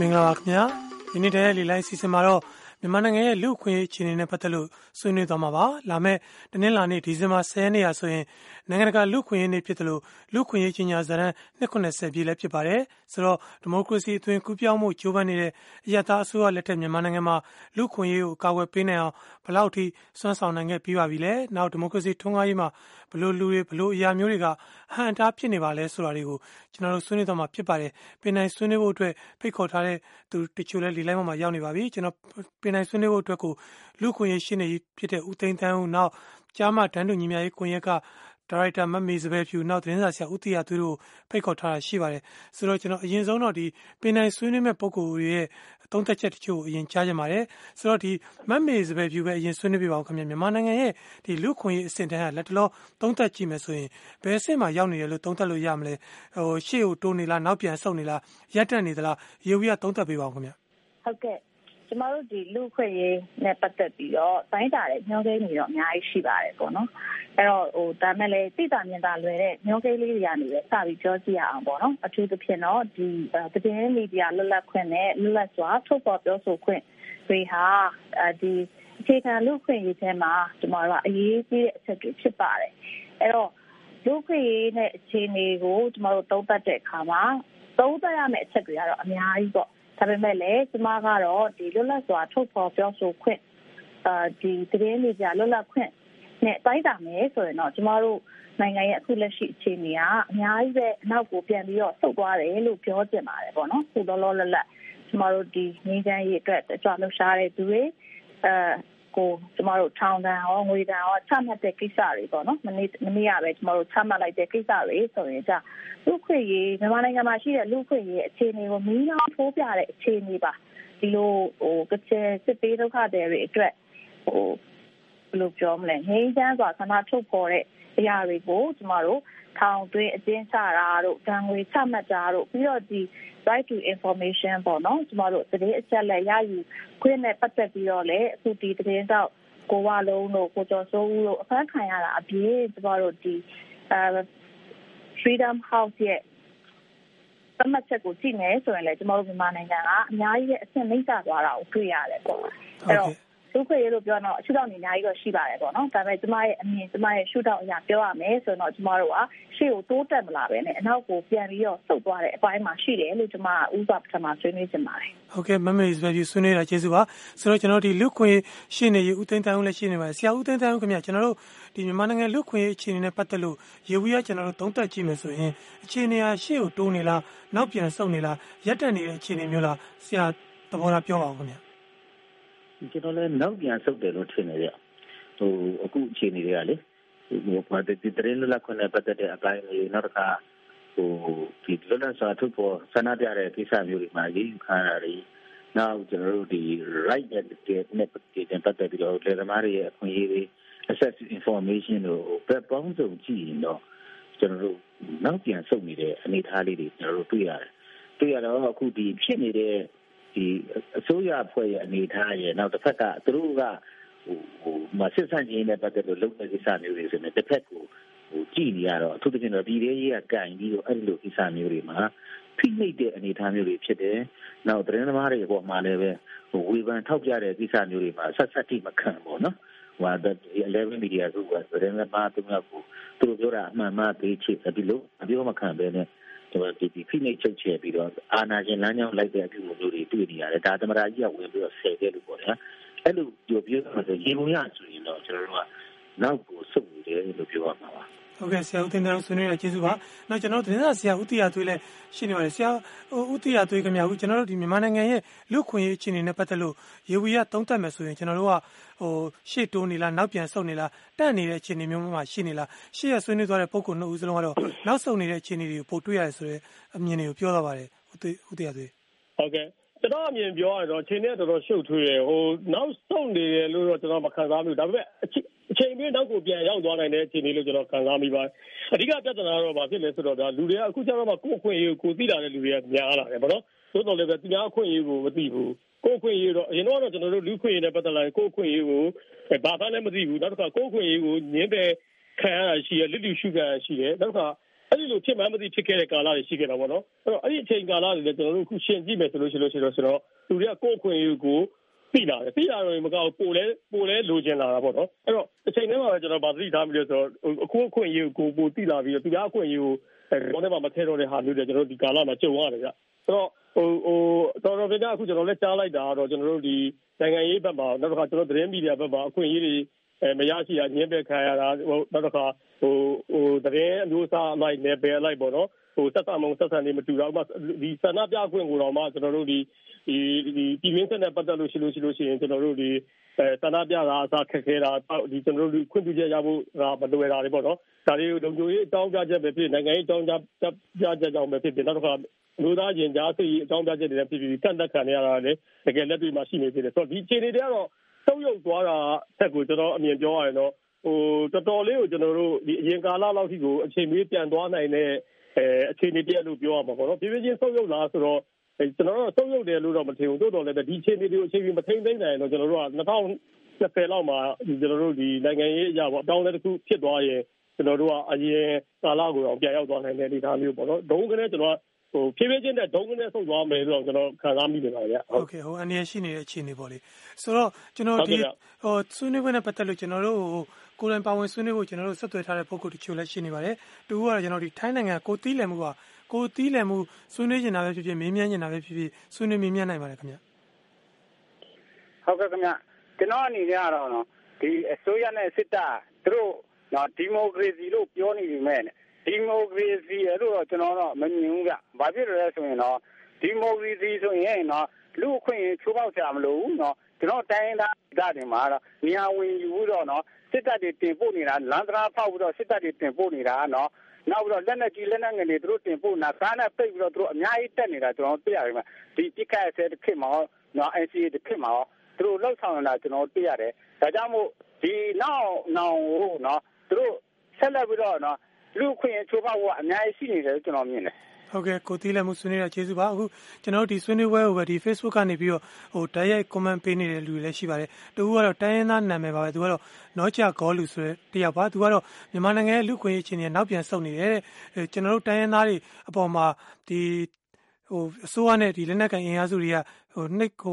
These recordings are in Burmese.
မင်္ဂလာပါခင်ဗျာဒီနေ့တည်းလေးလိုက်စီစဉ်မှာတော့မြန်မာနိုင်ငံရဲ့လူ့အခွင့်အရေးအခြေအနေနဲ့ပတ်သက်လို့ဆွေးနွေးသွားမှာပါလာမယ့်တနင်္လာနေ့ဒီဇင်ဘာ10ရက်နေ့ရာဆိုရင်နိုင်ငံတကာလူ့အခွင့်အရေးနေ့ဖြစ်တယ်လို့လူ့အခွင့်အရေးကြီးညာဇာတ်290ပြည့်လည်းဖြစ်ပါတယ်ဆိုတော့ဒီမိုကရေစီအသွင်ကူးပြောင်းမှုကြိုးပမ်းနေတဲ့အရသာအစိုးရလက်ထက်မြန်မာနိုင်ငံမှာလူ့အခွင့်အရေးကိုကာကွယ်ပေးနိုင်အောင်ဘလောက်ထိစွမ်းဆောင်နိုင်ခဲ့ပြီးပါပြီလဲနောက်ဒီမိုကရေစီထွန်းကားရေးမှာ ဘလို့လူတွေဘလို့အရာမျိုးတွေကအဟံအတားဖြစ်နေပါလဲဆိုတာတွေကိုကျွန်တော်တို့ဆွေးနွေးသွားမှာဖြစ်ပါတယ်ပင်နိုင်ဆွေးနွေးဖို့အတွက်ဖိတ်ခေါ်ထားတဲ့သူတချို့လည်းဒီလိုင်းမှာရောက်နေပါပြီကျွန်တော်ပင်နိုင်ဆွေးနွေးဖို့အတွက်ကိုလူခွင့်ရေးရှင်းနေဖြစ်တဲ့ဦးသိန်းတန်းဦးနောက်ကြားမတန်းတူညီမျှရေးကွန်ရက်က ဒါရိုက်တာမမေစပယ်ဖြူနောက်သတင်းစာဆရာဦးတီယာသူတို့ဖိတ်ခေါ်ထားတာရှိပါတယ်ဆိုတော့ကျွန်တော်အရင်ဆုံးတော့ဒီပင်နိုင်ဆွေးနွေးမဲ့ပုံကိုယ်ရဲ့သုံးသက်ချက်တချို့အရင်ကြားကြပါတယ်ဆိုတော့ဒီမမေစပယ်ဖြူပဲအရင်ဆွေးနွေးပြပါဦးခင်ဗျမြန်မာနိုင်ငံရဲ့ဒီလူခွင့်ရေးအဆင့်တန်းကလက်တလောသုံးသက်ကြည့်မယ်ဆိုရင်ဘယ်အဆင့်မှာရောက်နေတယ်လို့သုံးသက်လို့ရမလဲဟိုရှေ့ကိုတိုးနေလားနောက်ပြန်ဆုတ်နေလားရပ်တက်နေသလားရေဝီကသုံးသက်ပေးပါဦးခင်ဗျဟုတ်ကဲ့ ကျမတို့ဒီလူခွင့်ရေးနဲ့ပတ်သက်ပြီးတော့တိုင်းတာတဲ့ညှောကိန်းတွေတော့အများကြီးရှိပါတယ်ပေါ့နော်အဲ့တော့ဟိုဒါမဲ့လည်းသိတာမြင်တာလွယ်တဲ့ညှောကိန်းလေးတွေကနေပဲစပြီးပြောကြည့်ရအောင်ပေါ့နော်အထူးသဖြင့်တော့ဒီသတင်းမီဒီယာလွတ်လပ်ခွင့်နဲ့လွတ်လပ်စွာထုတ်ဖော်ပြောဆိုခွင့်တွေဟာဒီအခြေခံလူခွင့်ရေးထဲမှာကျမတို့ကအရေးကြီးတဲ့အချက်တွေဖြစ်ပါတယ်အဲ့တော့လူခွင့်ရေးနဲ့အခြေအနေကိုကျမတို့သုံးသပ်တဲ့အခါမှာသုံးသပ်ရမယ့်အချက်တွေကတော့အများကြီးပေါ့ ဒါပေမဲ့လည်းကျမကတော့ဒီလွတ်လပ်စွာထုတ်ဖော်ပြောဆိုခွင့်အာဒီသတင်းတွေကြလွတ်လပ်ခွင့်နဲ့တိုင်းတာမယ်ဆိုရင်တော့ကျမတို့နိုင်ငံရဲ့အခုလက်ရှိအခြေအနေကအများကြီးပဲအနောက်ကိုပြန်ပြီးတော့ဆုတ်သွားတယ်လို့ပြောချင်ပါတယ်ပေါ့နော်ခုလောလောလတ်လတ်ကျမတို့ဒီငင်းချမ်းရေးအတွက်ကြွလှူရှားတဲ့သူတွေအဲ ကိုကျမတို့ထောင်ဒဏ်ရောငွေဒဏ်ရောချမှတ်တဲ့ကိစ္စတွေပေါ့နော်မနေ့မနေ့ကပဲကျမတို့ချမှတ်လိုက်တဲ့ကိစ္စတွေဆိုရင်じゃလူခွင့်ရေးမြန်မာနိုင်ငံမှာရှိတဲ့လူခွင့်ရေးအခြေအနေကိုမီးနှောင်းထိုးပြတဲ့အခြေအနေပါဒီလိုဟိုကချင်စစ်ပေးဒုက္ခတွေအတွက်ဟိုဘယ်လိုပြောမလဲငြိမ်းချမ်းစွာဆန္ဒထုတ်ဖော်တဲ့အရာတွေကိုကျမတို့ထောင်သွင်းအကျဉ်းချတာတို့ဒဏ်ငွေချမှတ်တာတို့ပြီးတော့ဒီ right to information ပေါ့နော်ကျမတို့သတင်းအချက်လက်ရယူခွင့်နဲ့ပတ်သက်ပြီးတော့လည်းအခုဒီသတင်းတော့ကိုဝလုံးတို့ကိုကျော်စိုးဦးတို့အဖမ်းခံရတာအပြင်ကျမတို့ဒီအဲ Freedom House ရဲ့သတ်မှတ်ချက်ကိုကြည့်မယ်ဆိုရင်လည်းကျမတို့မြန်မာနိုင်ငံကအများကြီးအဆင့်နှိမ့်ကျသွားတာကိုတွေ့ရတယ်ပေါ့အဲ့တော့ ဒုက္ခရေလို့ပြောတော့အရှုထောင့်နေအများကြီးတော့ရှိပါတယ်ပေါ့နော်ဒါပေမဲ့ကျမရဲ့အမြင်ကျမရဲ့ရှုထောင့်အရာပြောရမယ်ဆိုတော့ကျမတို့ကရှေ့ကိုတိုးတက်မလာပဲနဲ့အနောက်ကိုပြန်ပြီးတော့ဆုတ်သွားတဲ့အပိုင်းမှာရှိတယ်လို့ကျမကဥပပထမဆွေးနွေးချင်ပါတယ်ဟုတ်ကဲ့မမေစပယ်ဆွေးနွေးတာကျေးဇူးပါဆိုတော့ကျွန်တော်ဒီလူခွင့်ရှင်းနေရဦးသိန်းတန်းဦးလည်းရှင်းနေပါတယ်ဆရာဦးသိန်းတန်းဦးခင်ဗျကျွန်တော်တို့ဒီမြန်မာနိုင်ငံလူခွင့်အခြေအနေနဲ့ပတ်သက်လို့ရေဝီကကျွန်တော်တို့သုံးသပ်ကြည့်မယ်ဆိုရင်အခြေအနေဟာရှေ့ကိုတိုးနေလားနောက်ပြန်ဆုတ်နေလားရပ်တက်နေတဲ့အခြေအနေမျိုးလားဆရာသဘောထားပြောပါဦးခင်ဗျ ကျွန်တော်လည်းနောက်ပြန်ဆုတ်တယ်လို့ထင်နေကြဟိုအခုအခြေအနေတွေကလေဟိုဘာတဲ့တရင်လက်ခွနဲ့ပတ်သက်တဲ့အပိုင်းတွေနောက်တစ်ခါဟိုဒီလွတ်လပ်စွာထုတ်ပေါ်ဆန္ဒပြတဲ့ကိစ္စမျိုးတွေမှာရေးယူခံရတာတွေနောက်ကျွန်တော်တို့ဒီ right နဲ့နဲ့ပတ်သက်ပြီးတော့လေသမားတွေရဲ့အခွင့်အရေးတွေ access to information တို့ဘက်ပေါင်းစုံကြည့်ရင်တော့ကျွန်တော်တို့နောက်ပြန်ဆုတ်နေတဲ့အနေအထားလေးတွေကျွန်တော်တို့တွေ့ရတယ်တွေ့ရတော့အခုဒီဖြစ်နေတဲ့ ဒီအစိုးရအဖွဲ့ရဲ့အနေအထားရဲ့နောက်တစ်ဖက်ကသူတို့ကဟိုဟိုမစစ်ဆန့်ခြင်းနဲ့ပတ်သက်လို့လုပ်တဲ့ကိစ္စမျိုးတွေဆိုရင်တစ်ဖက်ကိုဟိုကြည့်နေရတော့အထူးသဖြင့်တော့ပြည်သေးရေးကကင်ပြီးတော့အဲ့လိုကိစ္စမျိုးတွေမှာဖိနှိပ်တဲ့အနေအထားမျိုးတွေဖြစ်တယ်။နောက်သတင်းသမားတွေအပေါ်မှာလည်းပဲဟိုဝေဖန်ထောက်ပြတဲ့ကိစ္စမျိုးတွေမှာဆက်ဆက်တိမခံဘူးနော်။ဟိုဒါ11 media ကသတင်းသမားတို့ကသူတို့ပြောတာအမှန်မှသေးချစ်ဒီလိုအပြောမခံပဲနဲ့ ကျွန်တော်ဒီဒီဖိနှိပ်ချုပ်ချယ်ပြီးတော့အာနာရှင်လမ်းကြောင်းလိုက်တဲ့အပြုအမူမျိုးတွေတွေ့နေရတယ်ဒါသမရာကြီးကဝင်ပြီးတော့ဆယ်ခဲ့လို့ပေါ့ဗျာအဲ့လိုပြောပြောမှဆိုရေပုံရဆိုရင်တော့ကျွန်တော်တို့ကနောက်ကိုစုပ်နေတယ်လို့ပြောရမှာပါ ဟုတ်ကဲ့ဆရာဦးတင်တန်းဆွေးနွေးရကျေးဇူးပါ။နောက်ကျွန်တော်သတင်းစာဆရာဦးတီယာသွေးလည်းရှိနေပါတယ်။ဆရာဦးတီယာသွေးခင်ဗျာဦးကျွန်တော်တို့ဒီမြန်မာနိုင်ငံရဲ့လူခွင့်ရေးအခြေအနေနဲ့ပတ်သက်လို့ရေဝီရသုံးသပ်မယ်ဆိုရင်ကျွန်တော်တို့ကဟိုရှေ့တိုးနေလားနောက်ပြန်ဆုတ်နေလားတန့်နေတဲ့အခြေအနေမျိုးမှရှိနေလားရှေ့ရဆွေးနွေးသွားတဲ့ပုံကနှစ်ဦးစလုံးကတော့နောက်ဆုတ်နေတဲ့အခြေအနေတွေကိုပိုတွေ့ရတယ်ဆိုတော့အမြင်တွေကိုပြောသွားပါတယ်ဦးတီဦးတီယာသွေးဟုတ်ကဲ့ကျွန်တော်အမြင်ပြောရတော့ချိန်နဲ့တော်တော်ရှုပ်ထွေးတယ်ဟိုနောက်ဆုံးနေတယ်လို့တော့ကျွန်တော်မခံစားမိဘူးဒါပေမဲ့ အချိန်ပြင်းနောက်ကိုပြန်ရောက်သွားနိုင်တဲ့အခြေအနေလို့ကျွန်တော်ခံစားမိပါတယ်အဓိကပြဿနာတော့ဘာဖြစ်လဲဆိုတော့ဒါလူတွေကအခုကျတော့မှကိုယ့်အခွင့်အရေးကိုကိုသိလာတဲ့လူတွေကများလာတယ်ဗောနော်သို့တော်လည်းပဲသူများအခွင့်အရေးကိုမသိဘူးကိုယ့်အခွင့်အရေးတော့အရင်တော့ကျွန်တော်တို့လူခွင့်ရေးနဲ့ပတ်သက်လာရင်ကိုယ့်အခွင့်အရေးကိုဘာသာနဲ့မသိဘူးနောက်တစ်ခါကိုယ့်အခွင့်အရေးကိုညင်းတယ်ခံရတာရှိရလစ်လျူရှုခံရရှိတယ်နောက်တစ်ခါအဲ့ဒီလိုဖြစ်မှန်းမသိဖြစ်ခဲ့တဲ့ကာလတွေရှိခဲ့တာပေါ့နော်အဲ့တော့အဲ့ဒီအချိန်ကာလတွေလည်းကျွန်တော်တို့အခုရှင်းကြည့်မယ်ဆိုလို့ရှိလို့ရှိတော့ဆိုတော့သူတွေကကိုယ့်အခွင့်အရေးကို သိလာတယ်သိလာတော့မကောက်ပိုလဲပိုလဲလိုချင်လာတာပေါ့နော်အဲ့တော့အချိန်ထဲမှာပဲကျွန်တော်ဗာသိထားမိလို့ဆိုတော့အခုအခွင့်အရေးကိုပိုသိလာပြီးတော့သူကအခွင့်အရေးကိုဘောနဲ့မှမထဲတော့တဲ့ဟာမျိုးတွေကျွန်တော်တို့ဒီကာလမှာကြုံရတယ်ဗျအဲ့တော့ဟိုဟိုတော်တော်များများအခုကျွန်တော်လည်းကြားလိုက်တာတော့ကျွန်တော်တို့ဒီနိုင်ငံရေးဘက်မှာနောက်တစ်ခါကျွန်တော်သတင်းမီဒီယာဘက်မှာအခွင့်အရေးတွေအဲမရရှိရညှင်းပယ်ခံရတာဟိုနောက်တစ်ခါဟိုဟိုသတင်းအမျိုးအစားအလိုက်နယ်ပယ်အလိုက်ပေါ့နော် ဟိုဆက်ဆံမှုဆက်ဆံနေမတူတော့ဥပမာဒီဆန္ဒပြခွင့်ကိုတော့မှကျွန်တော်တို့ဒီဒီဒီပြည်ရင်းစက်နဲ့ပတ်သက်လို့ရှိလို့ရှိလို့ရှိရင်ကျွန်တော်တို့ဒီအဲဆန္ဒပြတာအစားခက်ခဲတာဒီကျွန်တော်တို့ခွင့်ပြုချက်ရဖို့ကမလွယ်တာတွေပေါ့နော်ဒါတွေကိုလုံခြုံရေးအကြောင်းပြချက်ပဲဖြစ်နိုင်ငံရေးအကြောင်းပြချက်ကြောင့်ပဲဖြစ်ဖြစ်နောက်တစ်ခါလူသားချင်းကြားစိတ်အကြောင်းပြချက်တွေလည်းဖြစ်ပြီးကန့်သက်ခံရတာလည်းတကယ်လက်တွေ့မှာရှိနေသေးတယ်ဆိုတော့ဒီအခြေအနေတွေကတော့သုံးရုပ်သွားတာဆက်ကိုကျွန်တော်အမြင်ပြောရရင်တော့ဟိုတော်တော်လေးကိုကျွန်တော်တို့ဒီအရင်ကာလလောက်ထိကိုအချိန်မီပြန်သွားနိုင်တဲ့ အဲအခြေအနေတည်းလို့ပြောရမှာပေါ့နော်ပြည်ပြချင်းဆုံးရုပ်လားဆိုတော့ကျွန်တော်တို့ဆုံးရုပ်တယ်လို့တော့မထင်ဘူးတိုးတော်လည်းဒီအခြေအနေတွေကိုအချိန်မီမထိန်သိမ်းနိုင်တော့ကျွန်တော်တို့က2020လောက်မှာကျွန်တော်တို့ဒီနိုင်ငံရေးအရာပေါ့အတောင်းလဲတစ်ခုဖြစ်သွားရင်ကျွန်တော်တို့ကအရင်ကာလကိုတော့ပြန်ရောက်သွားနိုင်တဲ့အနေအထားမျိုးပေါ့နော်ဒုံကနေကျွန်တော်ဟိုဖြည်းဖြည်းချင်းနဲ့ဒုံကနေဆုတ်သွားမယ်ဆိုတော့ကျွန်တော်ခံစားမိနေပါဗျာဟုတ်ကဲ့ဟိုအနေရရှိနေတဲ့အခြေအနေပေါ့လေဆိုတော့ကျွန်တော်ဒီဟိုဆွေးနွေးပွဲနဲ့ပတ်သက်လို့ကျွန်တော်တို့ဟို ကိုယ်တိုင်ပါဝင်ဆွေးနွေးဖို့ကျွန်တော်တို့ဆက်သွယ်ထားတဲ့ပုံကိုတချို့လည်းရှိနေပါတယ်တူကတော့ကျွန်တော်ဒီထိုင်းနိုင်ငံကိုတီးလည်မှုကကိုတီးလည်မှုဆွေးနွေးနေတာပဲဖြစ်ဖြစ်မေးမြန်းနေတာပဲဖြစ်ဖြစ်ဆွေးနွေးမေးမြန်းနိုင်ပါတယ်ခင်ဗျဟုတ်ကဲ့ခင်ဗျကျွန်တော်အနေနဲ့ကတော့နော်ဒီအစိုးရနဲ့စစ်တပ်သူတို့နော်ဒီမိုကရေစီလို့ပြောနေပြီမဲ့ဒီမိုကရေစီအဲ့လိုတော့ကျွန်တော်တော့မမြင်ဘူးဗျ။ဘာဖြစ်လို့လဲဆိုရင်တော့ဒီမိုကရေစီဆိုရင်တော့လူအခွင့်အရေးချိုးဖောက်ကြမလို့နော်ကျွန်တော်တိုင်းသားဒေသတွေမှာတော့နေရာဝင်ယူတော့နော် စစ်တပ်တွေတင်ပို့နေတာလမ်းတရားဖောက်ပြီးတော့စစ်တပ်တွေတင်ပို့နေတာနော်နောက်ပြီးတော့လက်နက်ကြီးလက်နက်ငယ်တွေသူတို့တင်ပို့နေတာကားနဲ့ပိတ်ပြီးတော့သူတို့အများကြီးတက်နေတာကျွန်တော်သိရတယ်မှာဒီပြစ်ခတ်ဆဲတစ်ခေတ်မှာနော် NCA တစ်ခေတ်မှာသူတို့လှုပ်ဆောင်နေတာကျွန်တော်သိရတယ်ဒါကြောင့်မို့ဒီနောက်နောက်ဟိုနော်သူတို့ဆက်လက်ပြီးတော့နော်လူခွင့်ချိုးဖောက်ဖို့အများကြီးရှိနေတယ်ကျွန်တော်မြင်တယ် ဟုတ်ကဲ့ကိုတီးလည်းမှုဆွေးနွေးတာကျေးဇူးပါအခုကျွန်တော်တို့ဒီဆွေးနွေးပွဲကိုပဲဒီ Facebook ကနေပြီးတော့ဟိုတိုက်ရိုက် comment ပေးနေတဲ့လူတွေလည်းရှိပါတယ်တူကတော့တိုင်းရင်းသားနာမည်ပါပဲသူကတော့နောချာဂေါလူဆိုတဲ့တယောက်ပါသူကတော့မြန်မာနိုင်ငံရဲ့လူခွင့်ရေးချင်းတွေနောက်ပြန်ဆုတ်နေတယ်တဲ့ကျွန်တော်တို့တိုင်းရင်းသားတွေအပေါ်မှာဒီဟိုအစိုးရနဲ့ဒီလက်နက်ကန်အင်အားစုတွေကဟိုနှိတ်ဟို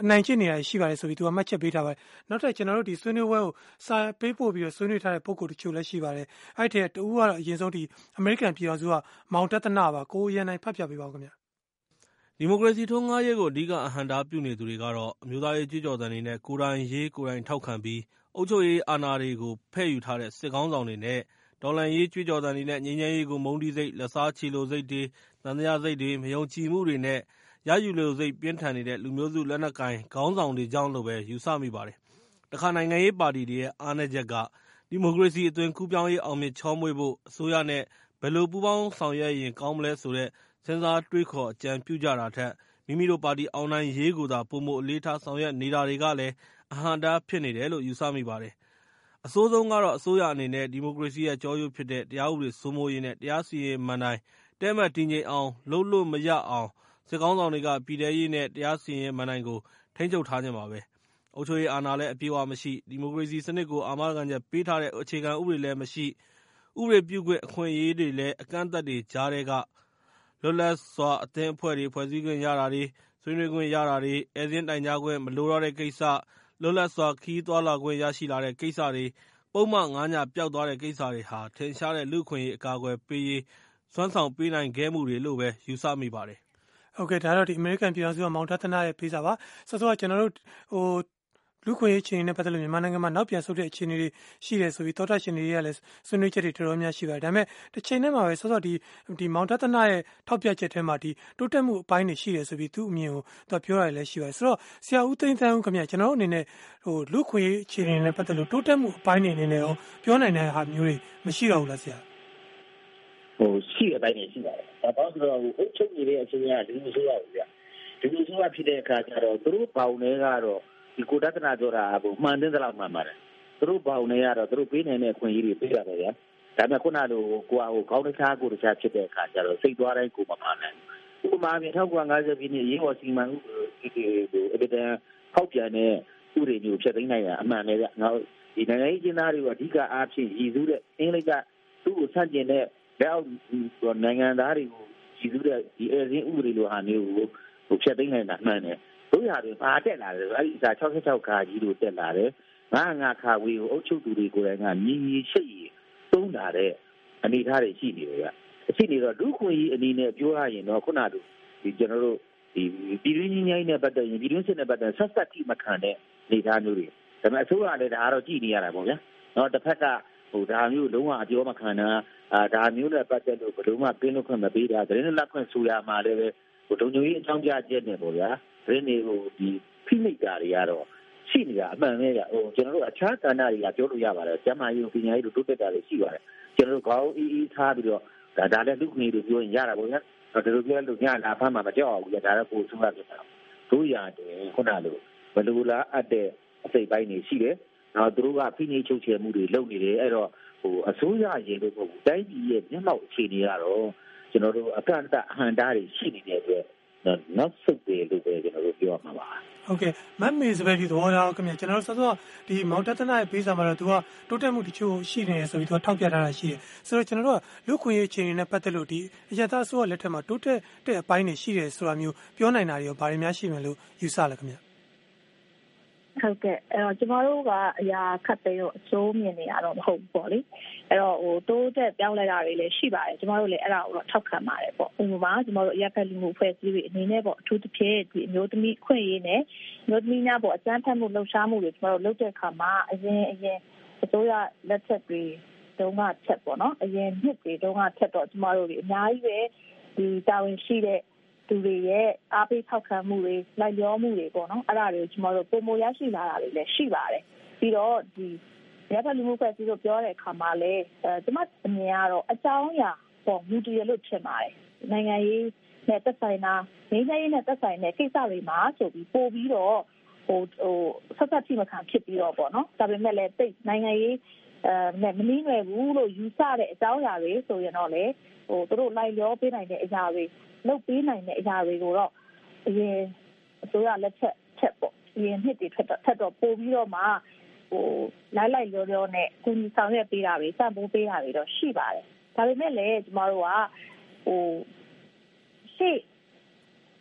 အနိုင်ကျင့်နေတာရှိပါတယ်ဆိုပြီးသူကမှတ်ချက်ပေးထားပါတယ်နောက်ထပ်ကျွန်တော်တို့ဒီဆွေးနွေးပွဲကိုစာပေးပို့ပြီးတော့ဆွေးနွေးထားတဲ့ပုံကိုတချို့လည်းရှိပါတယ်အဲ့ဒီတူကတော့အရင်ဆုံးဒီအမေရိကန်ပြည်တော်စုကမောင်တသနာပါကိုရန်နိုင်ဖတ်ပြပေးပါဦးခင်ဗျာဒီမိုကရေစီထွန်းကားရေးကိုအဓိကအဟန့်တားပြုနေသူတွေကတော့အမျိုးသားရေးကြွေးကြော်သံတွေနဲ့ကိုယ်တိုင်ရေးကိုယ်တိုင်ထောက်ခံပြီးအုပ်ချုပ်ရေးအာဏာတွေကိုဖဲ့ယူထားတဲ့စစ်ကောင်းဆောင်တွေနဲ့တော်လှန်ရေးကြွေးကြော်သံတွေနဲ့ငြိမ်းချမ်းရေးကိုမုန်းတီးစိတ်၊လက်စားချေလိုစိတ်တွေ၊သံသယစိတ်တွေ၊မယုံကြည်မှုတွေနဲ့ ရယူလိုစိတ်ပြင်းထန်နေတဲ့ လူမျိုးစုလက်နက်ကိုင်ခေါင်းဆောင်တွေကြောင့်လို့ပဲ ယူဆမိပါတယ်။တခါ နိုင်ငံရေးပါတီတွေရဲ့ အားနည်းချက်က ဒီမိုကရေစီအသွင်ကူးပြောင်းရေး အောင်မြင်ချောမွေ့ဖို့ အစိုးရနဲ့ ဘယ်လိုပူးပေါင်းဆောင်ရွက်ရင် ကောင်းမလဲဆိုတဲ့ စဉ်းစားတွေးခေါ် အကြံပြုကြတာထက် မိမိတို့ပါတီ အောင်နိုင်ရေးကိုသာ ပိုမိုအလေးထား ဆောင်ရွက်နေတာတွေကလည်း အဟန့်အတားဖြစ်နေတယ်လို့ ယူဆမိပါတယ်။အဆိုးဆုံးကတော့ အစိုးရအနေနဲ့ ဒီမိုကရေစီရဲ့ ကျောရိုးဖြစ်တဲ့ တရားဥပဒေစိုးမိုးရေးနဲ့ တရားစီရင်ရေးမဏ္ဍိုင် တည့်မတ်တည်ငြိမ်အောင် လုပ်လို့မရအောင် စစ်ခေါင်းဆောင်တွေက ပြည်ထဲရေးနဲ့ တရားစီရင်ရေးမဏ္ဍိုင်ကို ထိန်းချုပ်ထားခြင်းပါပဲ။အုပ်ချုပ်ရေးအာဏာလည်း အပြည့်အဝမရှိ၊ဒီမိုကရေစီစနစ်ကို အာမခံချက်ပေးထားတဲ့ အခြေခံဥပဒေလည်းမရှိ၊ဥပဒေပြုခွင့် အခွင့်အရေးတွေလည်း အကန့်အသတ်တွေကြားထဲက လွတ်လပ်စွာ အသင်းအဖွဲ့တွေ ဖွဲ့စည်းခွင့်ရတာတွေ၊ဆွေးနွေးခွင့်ရတာတွေ၊ဧည့်စာရင်းတိုင်ကြားခွင့် မလိုတော့တဲ့ကိစ္စ၊လွတ်လပ်စွာ ခရီးသွားလာခွင့် ရရှိလာတဲ့ကိစ္စတွေ၊ပုဒ်မ ၅ ည ပျောက်သွားတဲ့ကိစ္စတွေဟာ ထင်ရှားတဲ့ လူ့အခွင့်အရေး အကာအကွယ်ပေးရေး စွမ်းဆောင်ပေးနိုင်ခဲ့မှုတွေလို့ပဲ ယူဆမိပါတယ် ဟုတ်ကဲ့ဒါတော့ဒီအမေရိကန်ပြည်ထောင်စုကမောင်တသနာရဲ့ပေးစာပါဆောစောကကျွန်တော်တို့ဟိုလူခွင့်ရေးချင်းနဲ့ပတ်သက်လို့မြန်မာနိုင်ငံမှာနောက်ပြန်ဆုတ်တဲ့အခြေအနေတွေရှိတယ်ဆိုပြီးတောတရှင်တွေကလည်းဆွေးနွေးချက်တွေတော်တော်များရှိပါတယ်ဒါပေမဲ့တစ်ချိန်နဲ့မှာပဲဆောစောဒီဒီမောင်တသနာရဲ့ထောက်ပြချက်ထဲမှာဒီတိုးတက်မှုအပိုင်းတွေရှိတယ်ဆိုပြီးသူ့အမြင်ကိုသူပြောရတယ်လည်းရှိပါတယ်ဆိုတော့ဆရာဦးသိန်းသန်းဦးခင်ဗျကျွန်တော်တို့အနေနဲ့ဟိုလူခွင့်ရေးအခြေအနေနဲ့ပတ်သက်လို့တိုးတက်မှုအပိုင်းတွေအနေနဲ့ရောပြောနိုင်တဲ့ဟာမျိုးတွေမရှိတော့ဘူးလားဆရာ ဟိုရှိတဲ့အပိုင်းတွေရှိပါတယ်။ဒါပေါ့ဆိုတော့အုပ်ချုပ်နေတဲ့အချိန်ကဒီလိုဆိုရဘူးဗျ။ဒီလိုဆိုရဖြစ်တဲ့အခါကျတော့သူတို့ပေါင်တွေကတော့ဒီကိုတတ်နာပြောတာကမှန်တဲ့လောက်မှန်ပါတယ်။သူတို့ပေါင်တွေကတော့သူတို့ပေးနိုင်တဲ့အခွင့်အရေးတွေပေးရတယ်ဗျာ။ဒါပေမဲ့ခုနလိုကိုကဟိုခေါင်းတစ်ခြားကိုတစ်ခြားဖြစ်တဲ့အခါကျတော့စိတ်သွားတိုင်းကိုမမှန်နိုင်ဘူး။ဥပမာပြင်1950ပြည့်နှစ်ရေးပေါ်စီမံဥပဒေကိုအပဒံဖောက်ပြန်တဲ့ဥပဒေမျိုးဖြစ်သိမ်းနိုင်တာအမှန်ပဲဗျ။နောက်ဒီနိုင်ငံရေးကျင်းသားတွေကိုအဓိကအားဖြင့်ရည်စူးတဲ့အင်္ဂလိပ်ကသူ့ကိုဆန့်ကျင်တဲ့ လက်အောက်နိုင်ငံသားတွေကိုကြည်စုတဲ့ဒီအဲဇင်းဥပဒေလိုဟာမျိုးကိုဟိုဖျက်သိမ်းနိုင်တာမှန်တယ်တို့ရတွေပါတက်လာတယ်အဲ့ဒီအစား66ခါကြီးတို့တက်လာတယ်ငါငါခါဝေးကိုအုပ်ချုပ်သူတွေကိုယ်တိုင်ကမြည်မြည်ရှိရသုံးလာတဲ့အနေအထားတွေရှိနေတယ်ဗျအရှိနေတော့ဒုခွင့်ကြီးအနေနဲ့ပြောရရင်တော့ခုနကဒီကျွန်တော်တို့ဒီပြည်တွင်းကြီးကြီးနဲ့ပတ်သက်ရင်ပြည်တွင်းစစ်နဲ့ပတ်သက်ဆက်ဆက်ထိမခံတဲ့နေသားမျိုးတွေဒါပေမဲ့အစိုးရလည်းဒါကတော့ကြည်နေရတာပေါ့ဗျာနော်တစ်ဖက်ကဟိုဒါမျိုးလုံးဝအပြောမခံတာအာ ဒါမျိုးနဲ့ပတ်သက်လို့ ဘယ်လိုမှပြင်းလို့ခွင့်မပေးတာ သတင်းလက်ခွင့် ဆိုရမှာလည်းပဲဟိုတုံညိုကြီးအကြောင်းပြချက်နဲ့ပေါ့ဗျာ သတင်းတွေကိုဒီဖိမိတာတွေကတော့ ရှိနေတာ အမှန်ပဲကဟိုကျွန်တော်တို့ အခြားကဏ္ဍတွေက ပြောလို့ရပါတယ် ကျမကြီးပညာရေးတို့ တိုးတက်တာတွေ ရှိပါတယ် ကျွန်တော်တို့ ခေါင်းအီးအီးထားပြီးတော့ ဒါဒါလည်း လူခွင့်တွေပြောရင်ရတာပေါ့ဗျာဒါလိုပြောလို့ ညလာဖမ်းမှာ မကြောက်ဘူးဒါလည်းကိုယ်ဆုံးရဖြစ်တာတို့ရတယ်ခုနလိုဘယ်လိုလားအပ်တဲ့ အစိတ်ပိုင်းတွေရှိတယ် နောက် သူတို့က ဖိနှိပ်ချုပ်ချယ်မှုတွေ လုပ်နေတယ် အဲ့တော့ ဟိုအစိုးရရင်လို့ပေါ့တိုင်းပြည်ရဲ့မျက်မှောက်အခြေအနေကတော့ကျွန်တော်တို့အကန့်အသတ်အဟန်တားတွေရှိနေတဲ့အတွက်နောက်ဆုတ်တယ်လို့ပဲကျွန်တော်တို့ပြောမှာပါဟုတ်ကဲ့မတ်မေစပယ်ဒီသဘောထားခင်ဗျကျွန်တော်တို့စောစောဒီမောင်တတနာရဲ့ပေးစာမှာတော့သူကတိုးတက်မှုတချို့ရှိနေတယ်ဆိုပြီးသူကထောက်ပြထားတာရှိတယ်ဆိုတော့ကျွန်တော်တို့ကလူခွင့်ရေးအခြေအနေနဲ့ပတ်သက်လို့ဒီအရသာဆိုးလက်ထက်မှာတိုးတက်တဲ့အပိုင်းတွေရှိတယ်ဆိုတာမျိုးပြောနိုင်တာတွေရောဗားတွေများရှိမယ်လို့ယူဆလဲခင်ဗျ ဟုတ်ကဲ့အဲ့တော့ကျမတို့ကအရာခတ်သိတော့အကျိုးမြင်နေရတော့မဟုတ်ဘူးပေါ့လေအဲ့တော့ဟိုတိုးတက်ပြောင်းလဲတာတွေလည်းရှိပါတယ်ကျမတို့လည်းအဲ့ဒါကိုတော့ထောက်ခံပါတယ်ပေါ့ဥပမာကျမတို့အရာခတ်လူမှုဖွဲ့စည်းတွေအနေနဲ့ပေါ့အထူးသဖြင့်ဒီအမျိုးသမီးခွင့်ရေးနဲ့အမျိုးသမီးများပေါ့အစမ်းဖတ်မှုလှုပ်ရှားမှုတွေကျမတို့လုပ်တဲ့အခါမှာအရင်အရင်အစိုးရလက်ချက်တွေတုန်းကချက်ပေါ့နော်အရင်နှစ်တွေတုန်းကချက်တော့ကျမတို့တွေအများကြီးပဲဒီတာဝန်ရှိတဲ့ သူတွေရဲ့အားပေးထောက်ခံမှုတွေလိုက်လျောမှုတွေပေါ့နော်အဲ့ဒါတွေကိုကျွန်တော်တို့ပုံမရရှိလာတာတွေလည်းရှိပါတယ်ပြီးတော့ဒီရဖလူမှုဖွဲ့စည်းလို့ပြောတဲ့အခါမှာလည်းအဲကျွန်မအမြင်ကတော့အကြောင်းအရာပေါ့မူတည်ရလို့ထင်ပါတယ်နိုင်ငံရေးနဲ့သက်ဆိုင်တာငင်းရေးနဲ့သက်ဆိုင်တဲ့ကိစ္စတွေမှာဆိုပြီးပို့ပြီးတော့ဟိုဟိုဆက်ဆက်ထိမခံဖြစ်ပြီးတော့ပေါ့နော်ဒါပေမဲ့လည်းတိတ်နိုင်ငံရေး အဲမနည်းလွယ်ဘူးလို့ယူဆတဲ့အကြောင်းအရာတွေဆိုရင်တော့လေဟိုတို့လိုက်လျောပေးနိုင်တဲ့အရာတွေလုပ်ပေးနိုင်တဲ့အရာတွေကိုတော့အရင်အစိုးရလက်ချက်ချက်ပေါ့အရင်နှစ်တွေထက်တော့ထက်တော့ပို့ပြီးတော့မှဟိုလိုက်လိုက်လျောလျောနဲ့ကုညီဆောင်ရွက်ပေးတာတွေစံပိုးပေးတာတွေတော့ရှိပါတယ်ဒါပေမဲ့လည်းကျမတို့ကဟိုရှေ့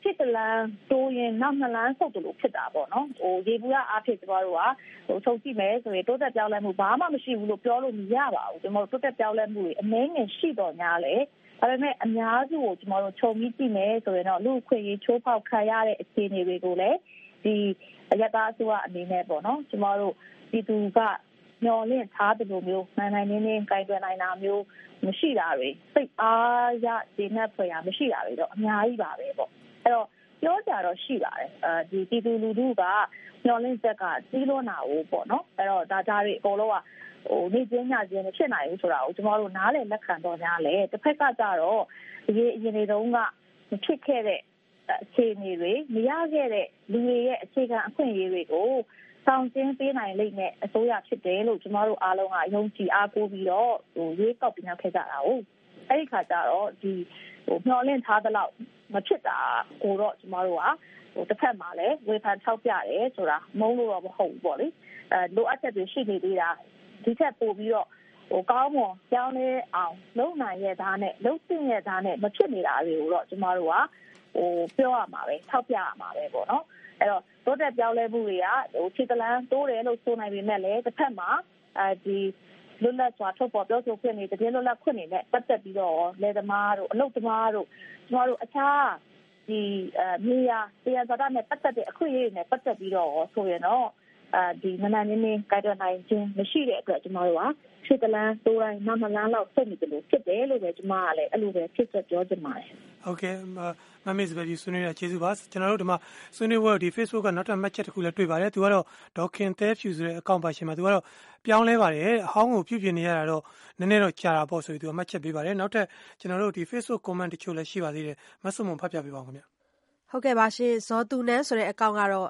ဖြစ်တလန်းတိုးရင်နောက်နှစ်လန်းဆုတ်တယ်လို့ဖြစ်တာပေါ့နော်ဟိုရေဘူးရအားဖြင့်ကျမတို့ကဟိုဆုံးကြည့်မယ်ဆိုရင်တိုးတက်ပြောင်းလဲမှုဘာမှမရှိဘူးလို့ပြောလို့မရပါဘူးကျမတို့တိုးတက်ပြောင်းလဲမှုတွေအနည်းငယ်ရှိတော့ညာလေဒါပေမဲ့အများစုကိုကျမတို့ခြုံပြီးကြည့်မယ်ဆိုရင်တော့လူခွင့်ရေးချိုးဖောက်ခံရတဲ့အခြေအနေတွေကိုလည်းဒီအယက်သားအစိုးရအနေနဲ့ပေါ့နော်ကျမတို့ဒီသူကမျောလင့်ထားတယ်လို့မျိုးနိုင်နိုင်နေနေကြိုင်တွယ်နိုင်တာမျိုးမရှိတာတွေစိတ်အားရဒီနဲ့ဖွယ်ရမရှိတာတွေတော့အများကြီးပါပဲပေါ့ အဲ့တော့ပြောကြတော့ရှိပါတယ်အဲဒီပြည်သူလူထုကမျောလင့်ချက်ကကြီးလွန်းတာကိုပေါ့နော်အဲ့တော့ဒါကြတွေအကုန်လုံးကဟိုနေချင်းညချင်းမဖြစ်နိုင်ဘူးဆိုတာကိုကျမတို့နားလည်လက်ခံတော့ညာလေတစ်ဖက်ကကြတော့ဒီအရင်တွေတုန်းကမဖြစ်ခဲ့တဲ့အခြေအနေတွေမရခဲ့တဲ့လူတွေရဲ့အခြေခံအခွင့်အရေးတွေကိုဆောင်ကျင်းပေးနိုင်လိမ့်မယ်အစိုးရဖြစ်တယ်လို့ကျမတို့အားလုံးကယုံကြည်အားကိုးပြီးတော့ဟိုရွေးကောက်ပြနောက်ခဲ့ကြတာ哦အဲ့ဒီခါကျတော့ဒီဟိုမျောလင့်ထားတဲ့လောက် မဖြစ်တာကိုတော့ကျမတို့ကဟိုတစ်ဖက်မှာလည်းဝေဖန်ထောက်ပြတယ်ဆိုတာမုန်းလို့တော့မဟုတ်ဘူးပေါ့လေအဲလိုအပ်ချက်တွေရှိနေသေးတာဒီထက်ပိုပြီးတော့ဟိုကောင်းမွန်ကြောင်းလဲအောင်လုံနိုင်ရဲ့သားနဲ့လုံသိရဲ့သားနဲ့မဖြစ်နေတာတွေကိုတော့ကျမတို့ကဟိုပြောရမှာပဲထောက်ပြရမှာပဲပေါ့နော်အဲ့တော့တိုးတက်ပြောင်းလဲမှုတွေကဟိုခြေတလန်းတိုးတယ်လို့ဆိုနိုင်ပေမဲ့လည်းတစ်ဖက်မှာအဲဒီ လွတ်လပ်စွာထုတ်ပေါ်ပြောဆိုခွင့်တွေတကယ်လွတ်လပ်ခွင့်တွေနဲ့ပတ်သက်ပြီးတော့လယ်သမားတို့အလုပ်သမားတို့ကျမတို့အခြားဒီအမြေယာတရားစကားနဲ့ပတ်သက်တဲ့အခွင့်အရေးတွေနဲ့ပတ်သက်ပြီးတော့ဆိုရင်တော့ အဲဒီနနနင်းနင်းကြိုက်တော့နိုင်ခြင်းမရှိတဲ့အတွက်ကျမတို့ကဖြစ်တလန်းတိုးတိုင်းနမလန်းလောက်ဆက်နေတယ်လို့ဖြစ်တယ်လို့ပဲကျမကလည်းအဲ့လိုပဲဖြစ်ချက်ပြောချင်ပါတယ်ဟုတ်ကဲ့မမေ့စပယ်ဒီဆွေးနွေးတာကျေးဇူးပါကျွန်တော်တို့ဒီမှာဆွေးနွေးပွဲဒီ Facebook ကနောက်ထပ် match တစ်ခုလည်းတွေ့ပါတယ်သူကတော့ဒေါခင်သဲဖြူဆိုတဲ့အကောင့်ပါရှင်မှာသူကတော့ပြောင်းလဲပါတယ်အဟောင်းကိုပြုပြင်နေရတာတော့နည်းနည်းတော့ကြာတာပေါ့ဆိုပြီးသူက match ပေးပါတယ်နောက်ထပ်ကျွန်တော်တို့ဒီ Facebook comment တချို့လည်းရှိပါသေးတယ်မဆုမွန်ဖတ်ပြပေးပါဦးခင်ဗျဟုတ်ကဲ့ပါရှင်ဇော်သူနန်းဆိုတဲ့အကောင့်ကတော့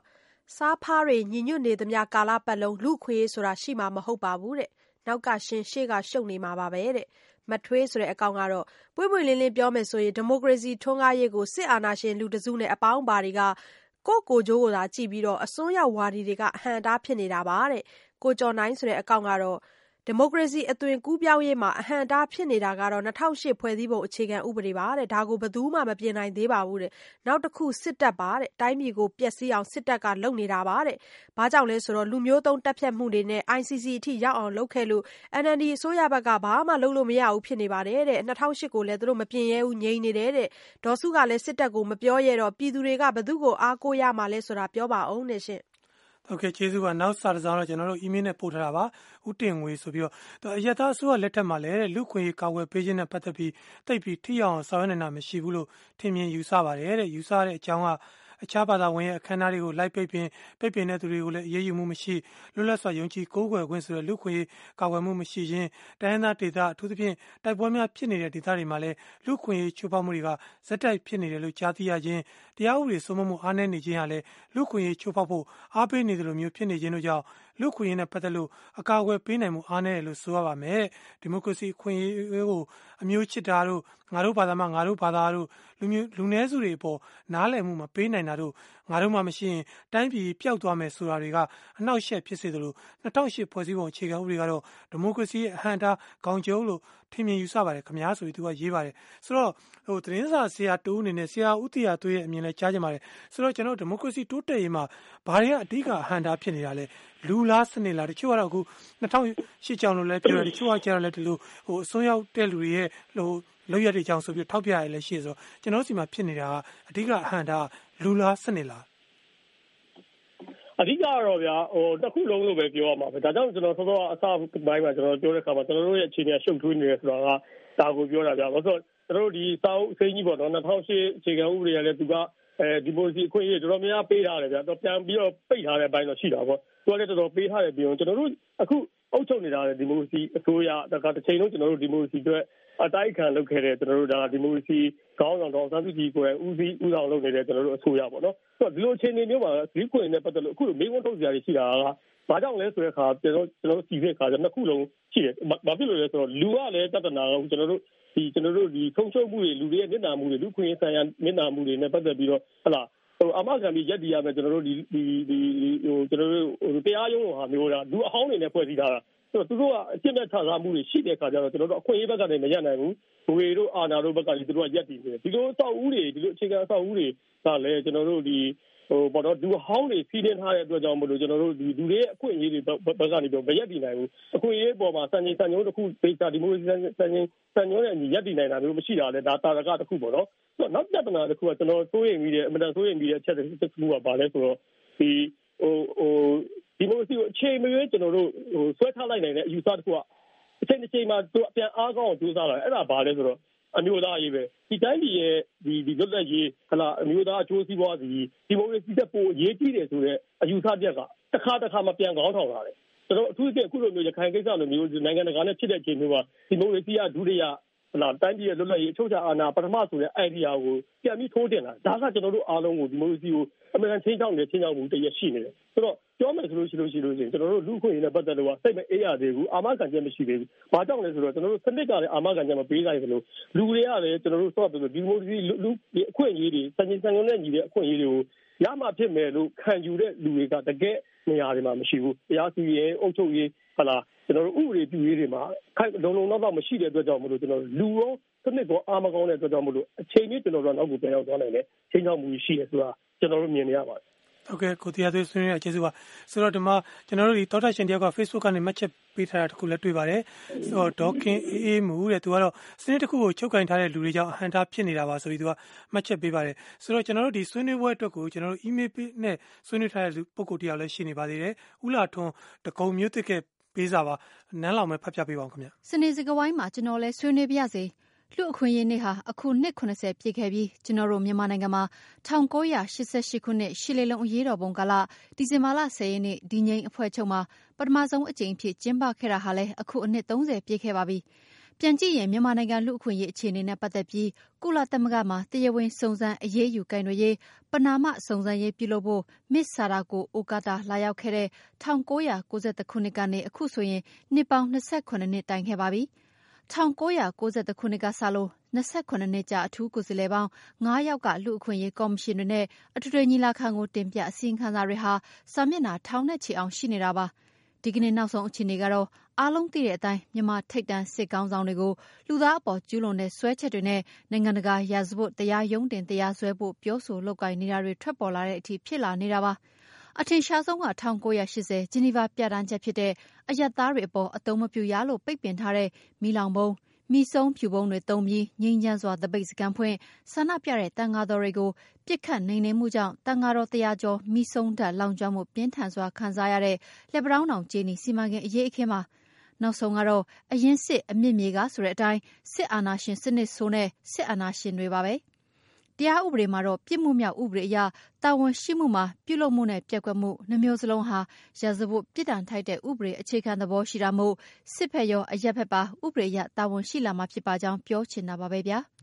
စားဖားတွေညီညွတ်နေသမျှကာလပတ်လုံး လူခွေးဆိုတာ ရှိမှာမဟုတ်ပါဘူးတဲ့ နောက်ကရှင်ရှေ့ကရှုပ်နေမှာပါပဲတဲ့ မထွေးဆိုတဲ့အကောင့်ကတော့ ပွင့်ပွင့်လင်းလင်းပြောမယ်ဆိုရင် ဒီမိုကရေစီထွန်းကားရေးကို စစ်အာဏာရှင်လူတစုနဲ့ အပေါင်းပါတွေက ကိုကိုကျိုးကိုသာကြည့်ပြီးတော့အစွန်းရောက်ဝါဒီတွေက အဟံတားဖြစ်နေတာပါတဲ့ ကိုကျော်နိုင်ဆိုတဲ့အကောင့်ကတော့ ဒီမိုကရေစီအသွင်ကူးပြောင်းရေးမှာ အဟန့်အတားဖြစ်နေတာကတော့ ၂၀၀၈ ဖွဲ့စည်းပုံအခြေခံဥပဒေပါ။ဒါကို ဘယ်သူမှ မပြင်နိုင်သေးပါဘူး။နောက်တခု စစ်တပ်ပါ။တိုင်းပြည်ကို ပျက်စီးအောင် စစ်တပ်က လုပ်နေတာပါ။ဘာကြောင့်လဲဆိုတော့ လူမျိုးတုံးသတ်ဖြတ်မှုတွေနဲ့ ICC အထိရောက်အောင် လုပ်ခဲ့လို့ NLD အစိုးရဘက်က ဘာမှလုပ်လို့မရဘူးဖြစ်နေပါတယ်။၂၀၀၈ ကိုလည်း သူတို့ မပြင်ရဲဘူး ငြိမ်နေတယ်။ဒေါ်စုကလည်း စစ်တပ်ကို မပြောရဲတော့ ပြည်သူတွေက ဘယ်သူ့ကို အားကိုးရမှာလဲဆိုတာ ပြောပါဦး။ ဟုတ်ကဲ့ကျေးဇူးပါနောက်စာတစ်စောင်းတော့ကျွန်တော်တို့ email နဲ့ပို့ထားတာပါဥတင်ငွေဆိုပြီးတော့အရသာအစိုးရလက်ထက်မှာလည်းလူခွင့်ရေးကာကွယ်ပေးခြင်းနဲ့ပတ်သက်ပြီးတိတ်ပြီးထိရောက်အောင်ဆောင်ရွက်နေတာမရှိဘူးလို့ထင်မြင်ယူဆပါတယ်တဲ့ယူဆတဲ့အကြောင်းက အခြားဘာသာဝင်ရဲ့အခမ်းအနားတွေကိုလိုက်ပိတ်ပင်ပိတ်ပင်တဲ့သူတွေကိုလည်းအရေးယူမှုမရှိလွတ်လပ်စွာယုံကြည်ကိုးကွယ်ခွင့်ဆိုတဲ့လူခွင့်ရေးကာကွယ်မှုမရှိခြင်းတိုင်းဒေသဒေသအထူးသဖြင့်တိုက်ပွဲများဖြစ်နေတဲ့ဒေသတွေမှာလည်းလူခွင့်ရေးချိုးဖောက်မှုတွေကဇက်တိုက်ဖြစ်နေတယ်လို့ကြားသိရခြင်းတရားဥပဒေစိုးမိုးမှုအားနည်းနေခြင်းဟာလည်းလူခွင့်ရေးချိုးဖောက်ဖို့အားပေးနေတယ်လို့မျိုးဖြစ်နေခြင်းတို့ကြောင့်လူခွင့်ရေးနဲ့ပတ်သက်လို့အကာအကွယ်ပေးနိုင်မှုအားနည်းတယ်လို့ဆိုရပါမယ်ဒီမိုကရေစီခွင့်ရေးကိုအမျိုးချစ်တာတို့ငါတို့ဘာသာမှငါတို့ဘာသာတို့လူမျိုးလူနည်းစုတွေအပေါ်နားလည်မှုမပေးနိုင်တာတို့ငါတို့မှမရှိရင်တိုင်းပြည်ပျောက်သွားမယ်ဆိုတာတွေကအနောက်ရှက်ဖြစ်စေသလို2008ဖွဲ့စည်းပုံအခြေခံဥပဒေကတော့ဒီမိုကရေစီရဲ့အဟန့်အတားခေါင်းကျုံလို့ ထင်မြင်ယူဆပါတယ်ခမားဆိုပြီးသူကရေးပါတယ်ဆိုတော့ဟိုသတင်းစာဆရာတူအနေနဲ့ဆရာဦးတီယာသူရဲ့အမြင်လဲကြားကြပါတယ်ဆိုတော့ကျွန်တော်ဒီမိုကရေစီတိုးတက်ရေးမှာဘာတွေကအဓိကအဟန့်အတားဖြစ်နေတာလဲလူလားစနစ်လားတချို့ကတော့အခု2008ကြောင်လို့လဲပြောတယ်တချို့ကကျတော့လဲဒီလိုဟိုအစွန်းရောက်တဲ့လူတွေရဲ့ဟိုလောက်ရတဲ့ကြောင်ဆိုပြီးထောက်ပြရလဲရှိဆိုတော့ကျွန်တော်စီမှာဖြစ်နေတာကအဓိကအဟန့်တာလူလားစနစ်လား အဓိကတော့ဗျာဟိုတစ်ခုလုံးလို့ပဲပြောရမှာပဲဒါကြောင့်ကျွန်တော်စောစောအစပိုင်းမှာကျွန်တော်ပြောတဲ့ခါမှာကျွန်တော်တို့ရဲ့အခြေအနေရှုပ်ထွေးနေတယ်ဆိုတာကဒါကိုပြောတာဗျာဘာလို့ဆိုတော့ကျွန်တော်တို့ဒီစာအုပ်အစိမ်းကြီးပေါ့နော်2008အခြေခံဥပဒေကလည်းသူကအဲဒီမိုစီအခွင့်အရေးတော်တော်များပေးထားတယ်ဗျာတော့ပြန်ပြီးတော့ပိတ်ထားတဲ့ဘိုင်းတော့ရှိတာပေါ့သူကလည်းတော်တော်ပေးထားတယ်ပြီးတော့ကျွန်တော်တို့အခုအုပ်ချုပ်နေတာလေဒီမိုစီအစိုးရတခါတစ်ချိန်လုံးကျွန်တော်တို့ဒီမိုစီအတွက် အတိုက်ခံလုပ်ခဲ့တဲ့ကျွန်တော်တို့ဒါဒီမိုစီခေါင်းဆောင်တော်စန်းစုကြည်ကိုယ်ဦးစီးဦးဆောင်လုပ်နေတဲ့ကျွန်တော်တို့အစိုးရပေါ့နော်ဆိုတော့ဒီလိုအခြေအနေမျိုးမှာဒီခွင့်နဲ့ပတ်သက်လို့အခုလိုမေးခွန်းထုတ်စရာတွေရှိတာကဘာကြောင့်လဲဆိုတဲ့အခါကျွန်တော်ကျွန်တော်စီစစ်ခါကျနှစ်ခုလုံးရှိတယ်ဘာဖြစ်လို့လဲဆိုတော့လူကလည်းတတ်တနာကကျွန်တော်တို့ဒီကျွန်တော်တို့ဒီထုံချုပ်မှုတွေလူတွေရဲ့မျက်နှာမှုတွေလူခွင့်ဆိုင်ရာမျက်နှာမှုတွေနဲ့ပတ်သက်ပြီးတော့ဟလာဟိုအမခံပြီးရက်တည်ရမယ်ကျွန်တော်တို့ဒီဒီဒီဟိုကျွန်တော်တို့တရားရုံးဟာမျိုးတာလူအဟောင်းတွေနဲ့ဖွဲ့စည်းထားတာ ဆိုတော့သူတို့ကအကျင့်နဲ့ခြားစားမှုတွေရှိတဲ့ခါကျတော့ကျွန်တော်တို့အခွင့်အရေးဘက်ကနေမရနိုင်ဘူးဘဝေတို့အာနာတို့ဘက်ကလည်းသူတို့ကရက်တည်နေတယ်ဒီလိုအဆောက်အဦတွေဒီလိုအခြေခံအဆောက်အဦတွေကလည်းကျွန်တော်တို့ဒီဟိုပေါ့တော့ဒူဟောင်းတွေစီးတင်ထားတဲ့အတွက်ကြောင့်မလို့ကျွန်တော်တို့ဒီလူတွေရဲ့အခွင့်အရေးတွေဘက်ကနေပြီးမရက်တည်နိုင်ဘူးအခွင့်အရေးပေါ်မှာစံချိန်စံညွှန်းတစ်ခုဒေတာဒီမိုကရေစီစံချိန်စံညွှန်းနဲ့ညီရက်တည်နိုင်တာမျိုးမရှိတာလေဒါတာရကတစ်ခုပေါ့နော်ဆိုတော့နောက်ပြဿနာတစ်ခုကကျွန်တော်စိုးရိမ်မိတယ်အမှန်တန်စိုးရိမ်မိတဲ့အချက်တစ်ခုကဘာလဲဆိုတော့ဒီဟိုဟို ဒီမိုကရေစီကိုအချိန်မရွေးကျွန်တော်တို့ဟိုဆွဲထားလိုက်နိုင်တဲ့အယူဆတစ်ခုကအချိန်တစ်ချိန်မှာသူအပြန်အားကောင်းအောင်ကြိုးစားလာအဲ့ဒါဘာလဲဆိုတော့အမျိုးသားရေးပဲဒီတိုင်းပြည်ရဲ့ဒီဒီလွတ်လပ်ရေးဟလာအမျိုးသားအကျိုးစီးပွားစီဒီမိုကရေစီတက်ပိုအရေးကြီးတယ်ဆိုတော့အယူဆပြက်ကတစ်ခါတစ်ခါမပြန်ကောင်းထောင်လာတယ်ကျွန်တော်အထူးသဖြင့်အခုလိုမျိုးရခိုင်ကိစ္စလိုမျိုးနိုင်ငံတကာနဲ့ဖြစ်တဲ့အခြေအနေမှာဒီမိုကရေစီကဒုတိယ ဟလာတိုင်းပြည်ရဲ့လွတ်လပ်ရေးအချုပ်အခြာအာဏာပထမဆိုတဲ့ idea ကိုပြန်ပြီးထိုးတင်လာဒါကကျွန်တော်တို့အားလုံးကိုဒီမိုကရေစီကိုအမှန်တန်ချင်းချောင်းနေချင်းချောင်းမှုတရရှိနေတယ်ဆိုတော့ပြောမယ်ဆိုလို့ရှိလို့ရှိလို့ရှိရင်ကျွန်တော်တို့လူခွင့်ရည်နဲ့ပတ်သက်လို့စိတ်မအေးရသေးဘူးအာမခံချက်မရှိသေးဘူး။ဘာကြောင့်လဲဆိုတော့ကျွန်တော်တို့စနစ်ကလည်းအာမခံချက်မပေးနိုင်ဘူးလို့လူတွေကလည်းကျွန်တော်တို့ဆော့ပြီးဒီမိုကရေစီလူအခွင့်အရေးတွေစံချိန်စံညွှန်းနဲ့ညီတဲ့အခွင့်အရေးတွေကိုရမှဖြစ်မယ်လို့ခံယူတဲ့လူတွေကတကယ်နေရာတွေမှာမရှိဘူး။တရားစီရင်အုပ်ချုပ်ရေး ဟလာကျွန်တော်တို့ဥပဒေပြုရေးတွေမှာခိုင်လုံလုံလောက်လောက်မရှိတဲ့အတွက်ကြောင့်မလို့ကျွန်တော်လူရောစနစ်ကောအာမကောင်းတဲ့အတွက်ကြောင့်မလို့အချိန်ကြီးကျွန်တော်တို့နောက်ကိုပြန်ရောက်သွားနိုင်တယ်ချိန်ချောက်မှုရှိတယ်ဆိုတာကျွန်တော်တို့မြင်နေရပါတယ်ဟုတ်ကဲ့ကိုတရားသွေးဆွေးနွေးရကျေးဇူးပါဆိုတော့ဒီမှာကျွန်တော်တို့ဒီတောထရှင်တယောက်က Facebook ကနေမှတ်ချက်ပေးထားတာတခုလည်းတွေ့ပါတယ်ဆိုတော့ဒေါခင်အေးအေးမူတဲ့သူကတော့စနစ်တစ်ခုကိုချုပ်ကင်ထားတဲ့လူတွေကြောင့်အဟန်တာဖြစ်နေတာပါဆိုပြီးသူကမှတ်ချက်ပေးပါတယ်ဆိုတော့ကျွန်တော်တို့ဒီဆွေးနွေးပွဲအတွက်ကိုကျွန်တော်တို့ email နဲ့ဆွေးနွေးထားတဲ့ပုံကိုတယောက်လည်းရှိနေပါသေးတယ်ဥလာထွန်းတကုံမျိုးတစ်က ပေးစာပါနန်းလောင်မဲ့ဖတ်ပြပေးပါဦးခင်ဗျစနေစကဝိုင်းမှာကျွန်တော်လည်းဆွေးနွေးပြရစေလူအခွင့်အရေးနေ့ဟာအခုနှစ်80ပြည့်ခဲ့ပြီးကျွန်တော်တို့မြန်မာနိုင်ငံမှာ1988ခုနှစ်ရှစ်လေးလုံးအရေးတော်ပုံကာလဒီဇင်ဘာလ10ရက်နေ့ဒီငိမ့်အဖွဲ့ချုပ်မှာပထမဆုံးအကြိမ်ဖြစ်ကျင်းပခဲ့တာဟာလည်းအခုအနှစ်30ပြည့်ခဲ့ပါပြီ။ ပြန်ကြည့်ရင် မြန်မာနိုင်ငံ လူအခွင့်အရေး အခြေအနေနဲ့ ပတ်သက်ပြီး ကုလသမဂ္ဂမှာ တရားဝင် စုံစမ်းအရေးယူကင်တွေရေးပနာမ စုံစမ်းရေးပြုလုပ်ဖို့ မစ်ဆာရာကို အိုကာတာ လာရောက်ခဲ့တဲ့1993ခုနှစ်ကနေ အခုဆိုရင် နှစ်ပေါင်း28နှစ်တိုင်ခဲ့ပါပြီ။၁၉၉၁ ခုနှစ်ကစလို့ ၂၇ နှစ်ကြာ အထူးကိုယ်စားလှယ်ပေါင်း ၅ ယောက်က လူ့အခွင့်အရေး ကော်မရှင်တွေနဲ့ အထွေထွေညီလာခံကို တင်ပြ အစီရင်ခံစာတွေဟာ စာမျက်နှာ ထောင်နဲ့ချီအောင် ရှိနေတာပါ။ ဒီကနေ့နောက်ဆုံးအခြေအနေကတော့ အားလုံးသိတဲ့အတိုင်း မြန်မာထိပ်တန်းစစ်ခေါင်းဆောင်တွေကို လူသားအပေါ်ကျူးလွန်တဲ့ စွဲချက်တွေနဲ့ နိုင်ငံတကာရာဇဝတ်တရားရုံးတင် တရားစွဲဖို့ ပြောဆိုလုပ်ကိုင်နေတာတွေ ထွက်ပေါ်လာတဲ့အထိ ဖြစ်လာနေတာပါ။အထင်ရှားဆုံးက ၁၉၈၀ ဂျနီဗာပြဋ္ဌာန်းချက်ဖြစ်တဲ့ အရပ်သားတွေအပေါ် အသုံးမပြုရလို့ ပိတ်ပင်ထားတဲ့ မီးလောင်ဗုံး၊ မီးစုန်းဖြူဗုံးတွေသုံးပြီး ငြိမ်းချမ်းစွာ သပိတ်စခန်းဖွင့် ဆန္ဒပြတဲ့ သံဃာတော်တွေကို ပစ်ခတ်နှိမ်နင်းမှုကြောင့် သံဃာတော်တရာကျော် မီးစုန်းဓာတ်လောင်ကျွမ်းမှု ပြင်းထန်စွာ ခံစားရတဲ့ လက်ပံတောင်းတောင် ကြေးနီစီမံကိန်း အရေးအခင်းပါ။နောက်ဆုံးကတော့ အရင်စစ် အမြစ်မြေက ဆိုတဲ့အတိုင်း စစ်အာဏာရှင်စနစ်ဆိုးနဲ့ စစ်အာဏာရှင်တွေပါပဲ။ တရားဥပဒေမှာတော့ ပြစ်မှုမြောက်ဥပဒေအရ တာဝန်ရှိမှုမှာ ပြုလုပ်မှုနဲ့ ပျက်ကွက်မှု နှစ်မျိုးစလုံးဟာ ရာဇဝတ်ပြစ်ဒဏ်ထိုက်တဲ့ ဥပဒေအခြေခံသဘောရှိတာမို့ စစ်ဘက်ရော အရပ်ဘက်ပါ ဥပဒေအရ တာဝန်ရှိလာမှာ ဖြစ်ပါကြောင်း ပြောချင်တာပါပဲဗျာ။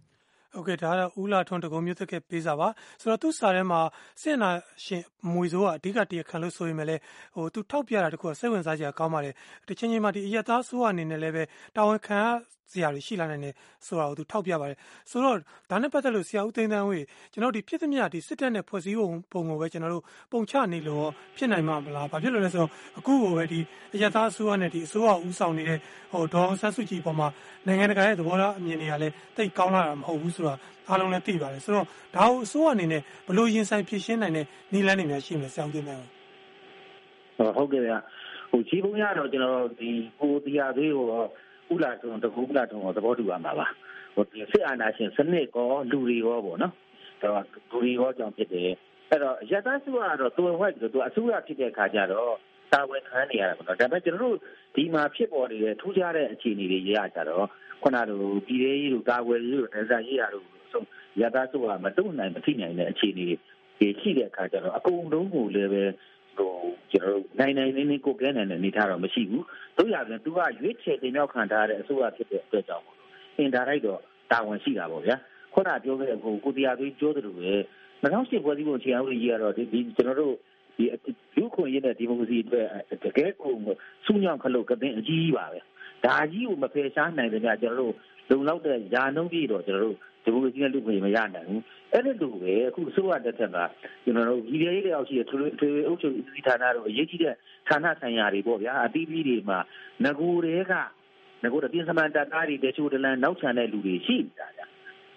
ဟုတ်ကဲ့ ဒါကတော့ ဦးလာထွန်းတကုံမျိုးသက်ကပေးစာပါ ဆိုတော့ သူ့စာထဲမှာ စစ်နာရှင်မွေဆိုးက အဓိက တရားခံလို့ ဆိုရင်လည်းဟိုသူထောက်ပြတာတခုက စိတ်ဝင်စားစရာ ကောင်းပါတယ် တချင်းချင်းမှဒီအယက်သားဆိုးအနေနဲ့လည်းပဲတာဝန်ခံ စရာတွေရှိလာနိုင်တယ်ဆိုတာကိုသူထောက်ပြပါတယ်ဆိုတော့ဒါနဲ့ပတ်သက်လို့ဆရာဦးသိန်းတန်းဝေကျွန်တော်ဒီဖြစ်သမျှဒီစစ်တပ်နဲ့ဖွဲ့စည်းပုံပုံကိုပဲကျွန်တော်တို့ပုံချနေလို့ဖြစ်နိုင်မှာမလားဘာဖြစ်လို့လဲဆိုတော့အခုကိုပဲဒီအယက်သားအစိုးရနဲ့ဒီအစိုးရဦးဆောင်နေတဲ့ဟိုဒေါ်ဆန်းစုကြည်ပေါ်မှာနိုင်ငံတကာရဲ့သဘောထားအမြင်တွေကလည်းတိတ်ကောင်းလာတာမဟုတ်ဘူးဆိုတာအားလုံးလည်းသိပါတယ်ဆိုတော့ဒါကိုအစိုးရအနေနဲ့ဘလို့ရင်ဆိုင်ဖြစ်ရှင်းနိုင်တဲ့နည်းလမ်းတွေများရှိမလဲဆရာဦးသိန်းတန်းဟုတ်ကဲ့ဗျဟိုကြီးပုံရတော့ကျွန်တော်ဒီကိုတရားသေးကို ဥလာထုံတကူဥလာထုံကိုသဘောတူရမှာပါဟိုဒီစစ်အာဏာရှင်စနစ်ကောလူတွေရောပေါ့နော်တော့လူတွေရောကြောင့်ဖြစ်တယ်အဲ့တော့ရတစုကတော့သူဝက်ပြီးတော့သူအစိုးရဖြစ်တဲ့ခါကျတော့တာဝန်ခံနေရတာပေါ့နော်ဒါပေမဲ့ကျွန်တော်တို့ဒီမှာဖြစ်ပေါ်နေတဲ့ထူးခြားတဲ့အခြေအနေတွေရကြတော့ခုနကပြည်ရေးကြီးတို့ကာကွယ်ရေးတို့ဒေသရေးရာတို့ဆုံးရတစုကမတုံ့နိုင်မထိနိုင်တဲ့အခြေအနေတွေရှိတဲ့အခါကျတော့အကုန်လုံးကိုလည်းပဲ ဟိုကျွန်တော်တို့နိုင်နိုင်နေနေကိုကဲနိုင်တဲ့အနေထားတော့မရှိဘူးတို့ရပြန်သူကရွေးချယ်တင်ရောက်ခံထားတဲ့အစိုးရဖြစ်တဲ့အတွက်ကြောင့်မို့လို့အင်ဒါရိုက်တော့တာဝန်ရှိတာပေါ့ဗျာခုနပြောခဲ့တဲ့ဟိုကိုတရားသွေးပြောသလိုပဲ2008ဖွဲ့စည်းပုံအခြေခံဥပဒေကြီးကတော့ဒီကျွန်တော်တို့ဒီလူခွင့်ရတဲ့ဒီမိုကရေစီအတွက်တကယ်ကိုစူးညောင်းခလုတ်ကတဲ့အကြီးကြီးပါပဲဒါကြီးကိုမဖယ်ရှားနိုင်တဲ့ညကျွန်တော်တို့လုံလောက်တဲ့ယာနှုံးပြည့်တော့ကျွန်တော်တို့ ဒီမိုကရေစီနဲ့လူ့ခွင့်ရေးမရနိုင်ဘူးအဲ့ဒီလိုပဲအခုအစိုးရတက်ထက်ကကျွန်တော်တို့ပြည်ရေးတွေအောက်ရှိတဲ့ထွေထွေအုပ်ချုပ်ရေးဌာနတို့အရေးကြီးတဲ့ဌာနဆိုင်ရာတွေပေါ့ဗျာအသီးသီးတွေမှာငကိုတွေကငကိုတပြင်းစမှန်တသားတွေတချို့တလန်နောက်ချန်တဲ့လူတွေရှိနေတာဗျာ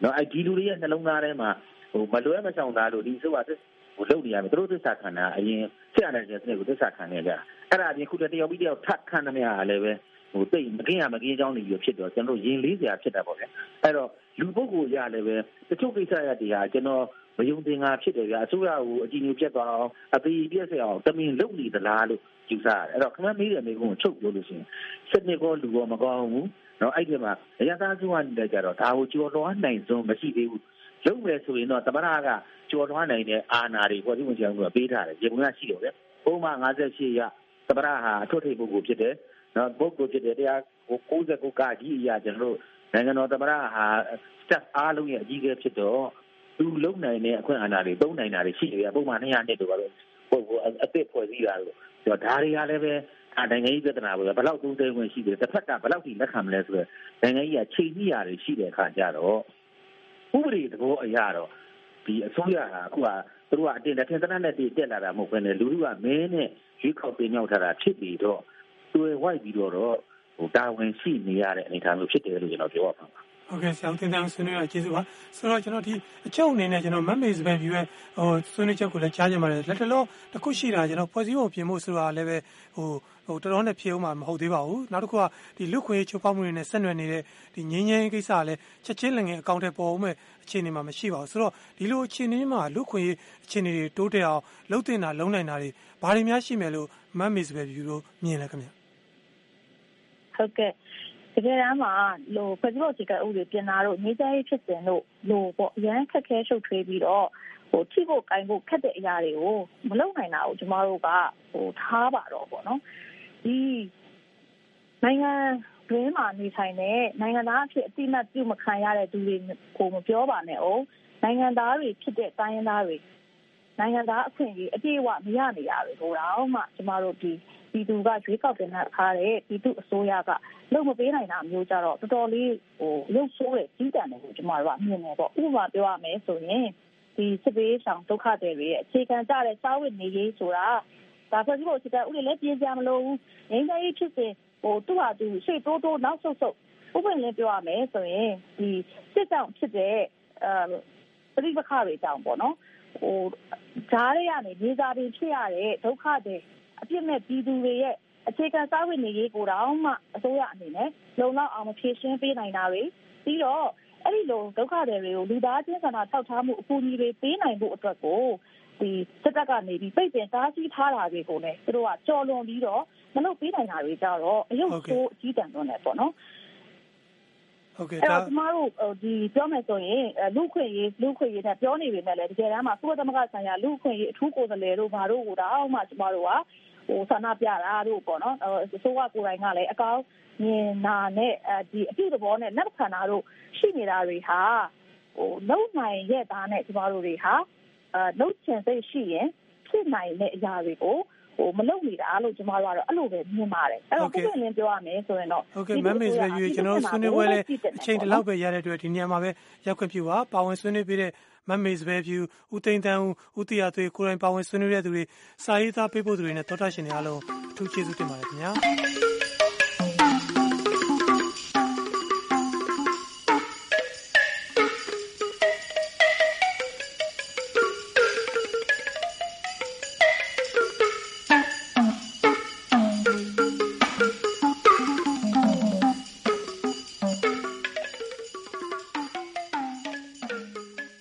နော်အဲ့ဒီလူတွေရဲ့နှလုံးသားထဲမှာဟိုမလွဲမရှောင်သားလို့ဒီအစိုးရဟိုလုပ်နေရမယ်သူတို့သစ္စာခံတာအရင်ဆက်ရတဲ့စနစ်ကိုသစ္စာခံနေကြအဲ့ဒါအပြင်ခုတယောက်ပြီးတယောက်ထပ်ခံနေရတာလည်းပဲဟိုတိတ်မကင်းရမကင်းကြောင်းနေပြီးဖြစ်တော့ကျွန်တော်ရင်လေးစရာဖြစ်တာပေါ့ဗျအဲ့တော့လူပုဂ္ဂိုလ်ရလည်းပဲတချို့ကိစ္စရတွေဟာကျွန်တော်မယုံသင်္ကာဖြစ်တယ်ဗျာအစိုးရကိုအကြည့်ညိုပြတ်သွားအောင်အသေးပြည့်စအောင်တမင်လုပ်နေသလားလို့ယူဆရတယ်အဲ့တော့ခမမေးတဲ့မိကုန်းကိုချုပ်ပြောလို့ရှိရင်စနစ်ကောလူကောမကောင်းဘူးနော်အဲ့ဒီမှာအရသာစုကနေကြတော့ဒါကိုကြော်လွှားနိုင်စွန်းမရှိသေးဘူးလုပ်မယ်ဆိုရင်တော့သမရကကြော်လွှားနိုင်တဲ့အာဏာတွေပေါ်ဒီဝင်ချောင်းကပေးထားတယ်ရေပုံရရှိတယ်ဗျပုံမှန်58ရသမရဟာအထွတ်ထိပ်ပုဂ္ဂိုလ်ဖြစ်တယ်နော်ပုဂ္ဂိုလ်ဖြစ်တဲ့တရား69ကကြီးအရာကျွန်တော်တို့ နိုင်ငံတော်သမ္မတဟာ staff အားလုံးရဲ့အကြီးအကဲဖြစ်တော့သူလုံနိုင်တဲ့အခွင့်အာဏာတွေသုံးနိုင်တာတွေရှိတယ်ပုံမှန်200နှစ်တို့ပါတော့ဟိုအသစ်ဖွဲ့စည်းတာလို့ဆိုတော့ဒါတွေကလည်းပဲအနိုင်ငံရေးပြဿနာပေါ့ဘယ်လောက်သုံးသေးဝင်ရှိတယ်တစ်ဖက်ကဘယ်လောက်ထိလက်ခံမလဲဆိုတော့နိုင်ငံကြီးကချိန်ကြီးရတယ်ရှိတဲ့အခါကျတော့ဥပဒေသဘောအရတော့ဒီအစိုးရကအခုကသူတို့ကအတင်တထင်တနက်နဲ့တက်လာတာမဟုတ်ဘဲနဲ့လူလူကမင်းနဲ့ရွေးကောက်တင်မြောက်ထားတာဖြစ်ပြီးတော့တွယ်ဝိုက်ပြီးတော့ ဟိုတာဝန်ရှိနေရတဲ့အနေအထားမျိုးဖြစ်တယ်လို့ကျွန်တော်ပြောရမှာပါဟုတ်ကဲ့ဆရာတင်တန်းဆွေးနွေးရကျေးဇူးပါဆိုတော့ကျွန်တော်ဒီအချုပ်အနေနဲ့ကျွန်တော်မမေစပယ်ဗီရဲ့ဟိုဆွေးနွေးချက်ကိုလည်းကြားကြပါတယ်လက်တလုံးတစ်ခုရှိတာကျွန်တော်ဖွဲ့စည်းပုံပြင်ဖို့ဆိုတာလည်းပဲဟိုဟိုတော်တော်နဲ့ဖြေအောင်မှာမဟုတ်သေးပါဘူးနောက်တစ်ခုကဒီလူခွေချိုးဖောက်မှုတွေနဲ့ဆက်နွယ်နေတဲ့ဒီငင်းငင်းကိစ္စကလည်းချက်ချင်းလည်းငယ်အကောင့်ထဲပေါ်အောင်မဲ့အခြေအနေမှာမရှိပါဘူးဆိုတော့ဒီလိုအခြေအနေမှာလူခွေအခြေအနေတွေတိုးတက်အောင်လှုပ်တင်တာလုံနိုင်တာတွေဘာတွေများရှိမယ်လို့မမေစပယ်ဗီတို့မြင်လဲခင်ဗျ ဟုတ်ကဲ့တကယ်တမ်းမှာလို့ဖွဲ့စည်းပုံအခြေခံဥပဒေပြင်တာတို့ငြိမ်းချမ်းရေးဖြစ်စဉ်တို့လို့ပေါ့အရန်ခက်ခဲရှုပ်ထွေးပြီးတော့ဟိုထိဖို့ကင်ဖို့ခက်တဲ့အရာတွေကိုမလုပ်နိုင်တာကိုကျမတို့ကဟိုထားပါတော့ပေါ့နော်ဒီနိုင်ငံတွင်းမှာနေထိုင်တဲ့နိုင်ငံသားအဖြစ်အတိမတ်ပြုမခံရတဲ့သူတွေကိုမပြောပါနဲ့အောင်နိုင်ငံသားတွေဖြစ်တဲ့တိုင်းရင်းသားတွေနိုင်ငံသားအခွင့်အရေးအပြည့်အဝမရနေရဘူးလို့တော့မှကျမတို့ဒီ ပြည်သူကရွေးကောက်တင်ထားတဲ့ပြည်သူအစိုးရကလုံမပေးနိုင်တာမျိုးကြတော့တော်တော်လေးဟိုရုပ်ဆိုးတဲ့ကြီးတန်တယ်လို့ကျမတို့ကမြင်နေပေါ့ဥပမာပြောရမယ်ဆိုရင်ဒီစစ်ပေးဆောင်ဒုက္ခတွေရဲ့အခြေခံကြတဲ့စာဝတ်နေရေးဆိုတာဟဒါဖွဲ့စည်းပုံအခြေခံဥပဒေလည်းပြင်ကြမလို့ဘူးငင်းသေးဖြစ်စဉ်ဟိုသူ့ဟာသူရှေ့တိုးတိုးနောက်ဆုတ်ဆုတ်ဥပဒေလည်းပြောရမယ်ဆိုရင်ဒီစစ်တောင်ဖြစ်တဲ့အဲပရိပခတွေတောင်ပေါ့နော်ဟိုဓားရရနေနေစားပြီးဖြစ်ရတဲ့ဒုက္ခတွေ အပြစ်မဲ့ပြည်သူတွေရဲ့အခြေခံစားဝတ်နေရေးကိုတော့မှအစိုးရအနေနဲ့လုံလောက်အောင်မဖြည့်ရှင်းပေးနိုင်တာတွေပြီးတော့အဲ့ဒီလိုဒုက္ခတွေကိုလူသားချင်းစာနာထောက်ထားမှုအကူအညီတွေပေးနိုင်ဖို့အတွက်ကိုဒီစစ်တပ်ကနေပြီးပိတ်ပင်တားဆီးထားတာတွေကိုလည်းသူတို့ကကြော်လွန်ပြီးတော့မလုပ်ပေးနိုင်တာတွေကြတော့အယုတ်ဆိုးအကြီးတန်းတွန်းနေပေါ့နော်ဟုတ်ကဲ့အဲ့ဒါတော့ကျမတို့ဟိုဒီပြောမယ်ဆိုရင်အဲလူခွင့်ရေးလူခွင့်ရေးနဲ့ပြောနေပေမဲ့လည်းတကယ်တမ်းမှာသုဘသမဂဆိုင်ရာလူခွင့်ရေးအထူးကိုယ်စားလှယ်တို့ဘာတို့ကိုတော့မှကျမတို့က ဟိုဆန္ဒပြတာတို့ပေါ့နော်အစိုးရကိုယ်တိုင်ကလည်းအကောင်းမြင်နာနဲ့အဲဒီအပြုသဘောနဲ့လက်ခံတာတို့ရှိနေတာတွေဟာဟိုလုံနိုင်ရဲ့သားနဲ့ကျမတို့တွေဟာအဲလုံချင်စိတ်ရှိရင်ဖြစ်နိုင်တဲ့အရာတွေကို ဟိုမလုံနေတာလို့ကျမတို့ကတော့အဲ့လိုပဲမြင်ပါတယ်အဲ့တော့ပုံမှန်လင်းပြောရမယ်ဆိုရင်တော့ဟုတ်ကဲ့မမ်မေစ်ပဲယူကျွန်တော်တို့ဆွေးနွေးပွဲလဲအချိန်တလောက်ပဲရတဲ့အတွက်ဒီနေရာမှာပဲရောက်ခွင့်ပြုပါပါဝင်ဆွေးနွေးပြတဲ့မမ်မေစ်ပဲဖြူဦးသိန်းတန်းဦးဦးတီယာသွေးကိုရိုင်းပါဝင်ဆွေးနွေးတဲ့သူတွေစာရေးသားပေးဖို့သူတွေနဲ့တော်တာရှင်တွေအားလုံးအထူးကျေးဇူးတင်ပါတယ်ခင်ဗျာ